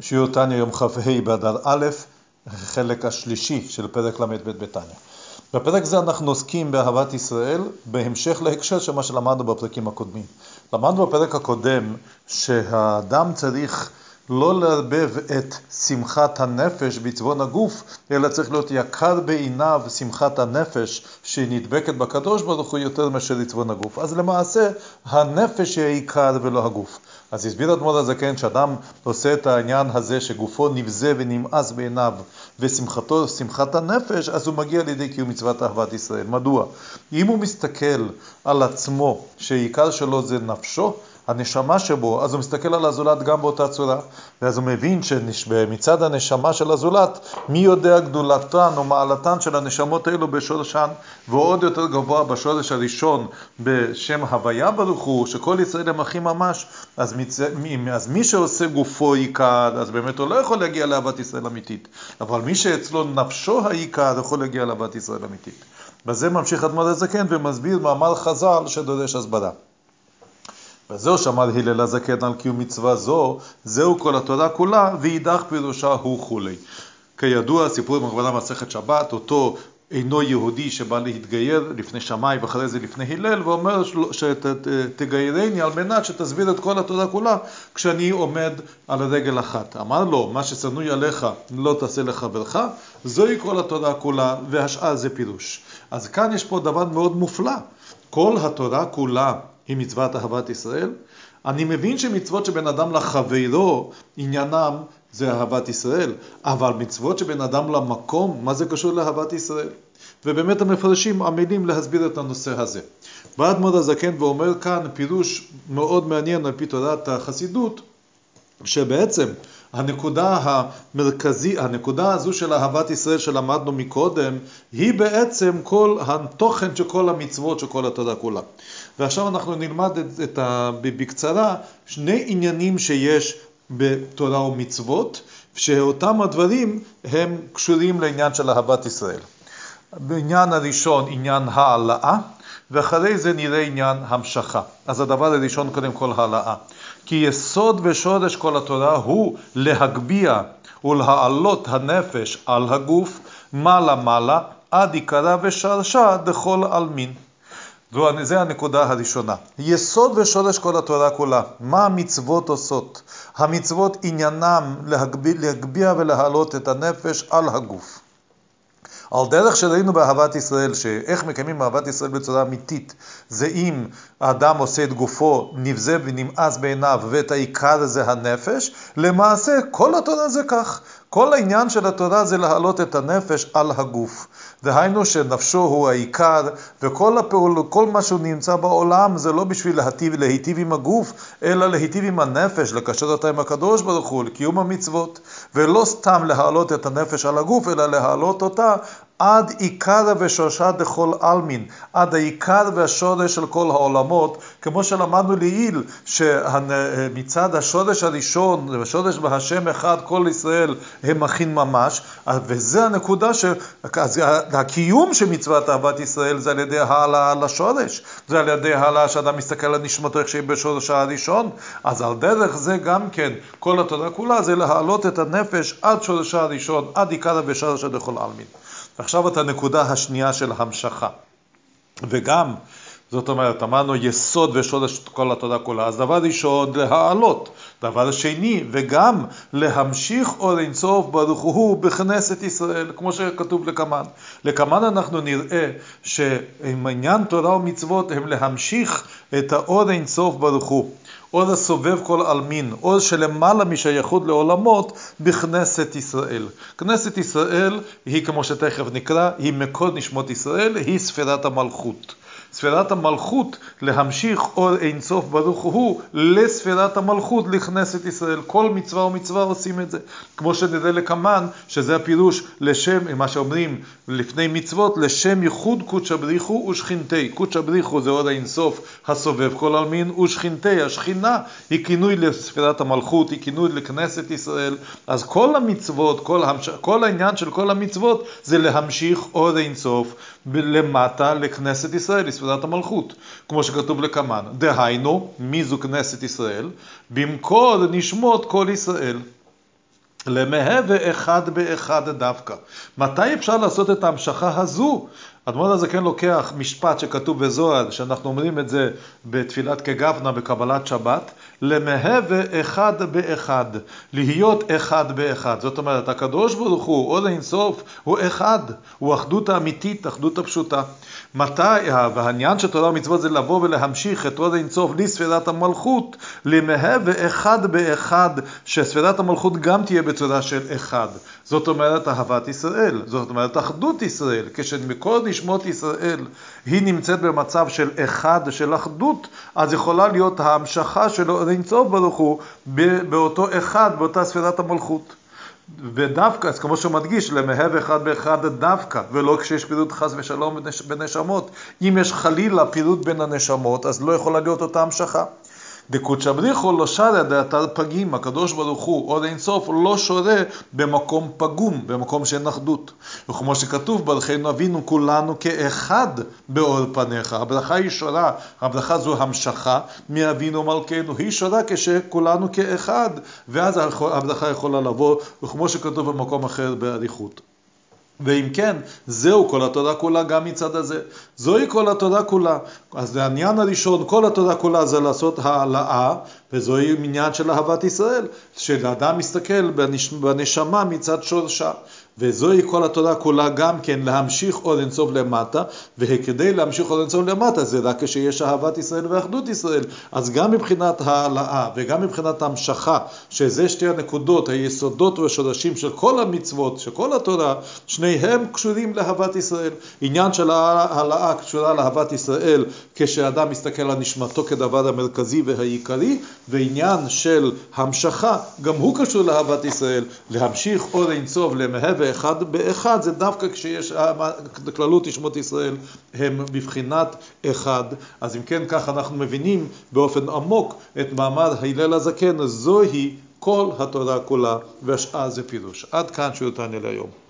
שיעור תניא יום כ"ה באדר א', חלק השלישי של פרק ל"ב בתניא. בפרק זה אנחנו עוסקים באהבת ישראל בהמשך להקשר של מה שלמדנו בפרקים הקודמים. למדנו בפרק הקודם שהאדם צריך לא לערבב את שמחת הנפש בצבון הגוף, אלא צריך להיות יקר בעיניו שמחת הנפש שהיא נדבקת בקדוש ברוך הוא יותר מאשר לצבון הגוף. אז למעשה הנפש היא העיקר ולא הגוף. אז הסביר אדמו"ר הזקן שאדם עושה את העניין הזה שגופו נבזה ונמאס בעיניו ושמחתו שמחת הנפש, אז הוא מגיע לידי קיום מצוות אהבת ישראל. מדוע? אם הוא מסתכל על עצמו שעיקר שלו זה נפשו, הנשמה שבו, אז הוא מסתכל על הזולת גם באותה צורה, ואז הוא מבין שמצד הנשמה של הזולת, מי יודע גדולתן או מעלתן של הנשמות האלו בשורשן, ועוד יותר גבוה בשורש הראשון בשם הוויה ברוך הוא, שכל ישראל הם אחים ממש, אז, מצ... אז מי שעושה גופו עיקר, אז באמת הוא לא יכול להגיע לאהבת ישראל אמיתית, אבל מי שאצלו נפשו העיקר, יכול להגיע לאהבת ישראל אמיתית. בזה ממשיך אדמו"ר הזקן ומסביר מאמר חז"ל שדורש הסברה. וזהו שאמר הלל הזקן על קיום מצווה זו, זהו כל התורה כולה, ואידך פירושה הוא כולי. כידוע, סיפור הכוונה מסכת שבת, אותו אינו יהודי שבא להתגייר לפני שמאי ואחרי זה לפני הלל, ואומר שתגיירני על מנת שתסביר את כל התורה כולה כשאני עומד על רגל אחת. אמר לו, מה ששנוי עליך לא תעשה לחברך, זוהי כל התורה כולה, והשאר זה פירוש. אז כאן יש פה דבר מאוד מופלא. כל התורה כולה היא מצוות אהבת ישראל. אני מבין שמצוות שבין אדם לחברו, עניינם זה אהבת ישראל, אבל מצוות שבין אדם למקום, מה זה קשור לאהבת ישראל? ובאמת המפרשים עמלים להסביר את הנושא הזה. בא אדמו"ר הזקן ואומר כאן פירוש מאוד מעניין על פי תורת החסידות, שבעצם הנקודה המרכזית, הנקודה הזו של אהבת ישראל שלמדנו מקודם, היא בעצם כל התוכן של כל המצוות של כל התורה כולה. ועכשיו אנחנו נלמד את, את ה, בקצרה שני עניינים שיש בתורה ומצוות, שאותם הדברים הם קשורים לעניין של אהבת ישראל. בעניין הראשון עניין העלאה, ואחרי זה נראה עניין המשכה. אז הדבר הראשון קודם כל העלאה. כי יסוד ושורש כל התורה הוא להגביה ולהעלות הנפש על הגוף מעלה מעלה עד עיקרה ושרשה דכל עלמין. זו הנקודה הראשונה. יסוד ושורש כל התורה כולה. מה המצוות עושות? המצוות עניינם להגביה, להגביה ולהעלות את הנפש על הגוף. על דרך שראינו באהבת ישראל, שאיך מקיימים אהבת ישראל בצורה אמיתית, זה אם האדם עושה את גופו נבזה ונמאס בעיניו, ואת העיקר זה הנפש, למעשה כל התורה זה כך. כל העניין של התורה זה להעלות את הנפש על הגוף. דהיינו שנפשו הוא העיקר, וכל הפעול, כל מה שהוא נמצא בעולם זה לא בשביל להיטיב, להיטיב עם הגוף, אלא להיטיב עם הנפש, לקשר אותה עם הקדוש ברוך הוא, לקיום המצוות, ולא סתם להעלות את הנפש על הגוף, אלא להעלות אותה עד עיקר ושורשה דכל עלמין, עד העיקר והשורש של כל העולמות, כמו שלמדנו לעיל, שמצד השורש הראשון, השורש בהשם אחד, כל ישראל הם אחים ממש, וזה הנקודה שהקיום של מצוות אהבת ישראל זה על ידי העלאה על השורש, זה על ידי העלאה שאדם מסתכל על נשמתו איך שהיא בשורש הראשון, אז על דרך זה גם כן, כל התורה כולה זה להעלות את הנפש עד שורשה הראשון, עד עיקר ושורשה דכל עלמין. ועכשיו את הנקודה השנייה של המשכה. וגם, זאת אומרת, אמרנו יסוד ושורש כל התודה כולה, אז דבר ראשון, להעלות. דבר שני, וגם להמשיך אור אינסוף ברוך הוא בכנסת ישראל, כמו שכתוב לקמן. לקמן אנחנו נראה שעם עניין תורה ומצוות הם להמשיך את האור אינסוף ברוך הוא. אור הסובב כל עלמין, אור שלמעלה משייכות לעולמות בכנסת ישראל. כנסת ישראל היא, כמו שתכף נקרא, היא מקור נשמות ישראל, היא ספירת המלכות. ספירת המלכות להמשיך אור אינסוף ברוך הוא לספירת המלכות לכנסת ישראל. כל מצווה ומצווה עושים את זה. כמו שנראה לקמן, שזה הפירוש לשם, מה שאומרים לפני מצוות, לשם ייחוד קודשא בריחו ושכינתי. קודשא בריחו זה אור האינסוף הסובב כל עלמין, ושכינתי, השכינה היא כינוי לספירת המלכות, היא כינוי לכנסת ישראל. אז כל המצוות, כל, המש... כל העניין של כל המצוות זה להמשיך אור אינסוף למטה לכנסת ישראל. ספירת המלכות, כמו שכתוב לקמן. דהיינו, מי זו כנסת ישראל? במקור נשמות כל ישראל. למהווה אחד באחד דווקא. מתי אפשר לעשות את ההמשכה הזו? אדמון הזקן לוקח משפט שכתוב בזוהר, שאנחנו אומרים את זה בתפילת כגבנה בקבלת שבת, למהווה אחד באחד, להיות אחד באחד. זאת אומרת, הקדוש ברוך הוא, או לאינסוף, הוא אחד, הוא אחדות האמיתית, אחדות הפשוטה. מתי, והעניין של תורה ומצוות זה לבוא ולהמשיך את עוד אינסוף לספירת המלכות, למהווה אחד באחד, שספירת המלכות גם תהיה בצורה של אחד. זאת אומרת אהבת ישראל, זאת אומרת אחדות ישראל, כשמכל נשמות ישראל היא נמצאת במצב של אחד, של אחדות, אז יכולה להיות ההמשכה של אינסוף ברוך הוא באותו אחד, באותה ספירת המלכות. ודווקא, אז כמו שהוא מדגיש, למהב אחד באחד דווקא, ולא כשיש פירוד חס ושלום בנשמות. אם יש חלילה פירוד בין הנשמות, אז לא יכולה להיות אותה המשכה. דקודשא בריחו לא שרה דאתר פגים, הקדוש ברוך הוא, עוד אין סוף, לא שורה במקום פגום, במקום שאין אחדות. וכמו שכתוב, ברכנו אבינו כולנו כאחד באור פניך. הברכה היא שורה, הברכה זו המשכה מאבינו מלכנו, היא שורה כשכולנו כאחד, ואז הברכה יכולה לבוא, וכמו שכתוב במקום אחר באריכות. ואם כן, זהו כל התורה כולה גם מצד הזה. זוהי כל התורה כולה. אז העניין הראשון, כל התורה כולה זה לעשות העלאה, וזוהי עניין של אהבת ישראל, שאדם מסתכל בנשמה מצד שורשה. וזוהי כל התורה כולה גם כן להמשיך עוד אינסוף למטה, וכדי להמשיך עוד אינסוף למטה זה רק כשיש אהבת ישראל ואחדות ישראל. אז גם מבחינת העלאה וגם מבחינת המשכה, שזה שתי הנקודות, היסודות והשורשים של כל המצוות, של כל התורה, שניהם קשורים לאהבת ישראל. עניין של העלאה קשורה לאהבת ישראל כשאדם מסתכל על נשמתו כדבר המרכזי והעיקרי, ועניין של המשכה גם הוא קשור לאהבת ישראל, להמשיך עוד אינסוף למהב ואחד באחד זה דווקא כשיש, כללות נשמות ישראל הם בבחינת אחד. אז אם כן, כך אנחנו מבינים באופן עמוק את מעמד הלל הזקן, זוהי כל התורה כולה, והשאר זה פירוש. עד כאן שיעור תענה להיום.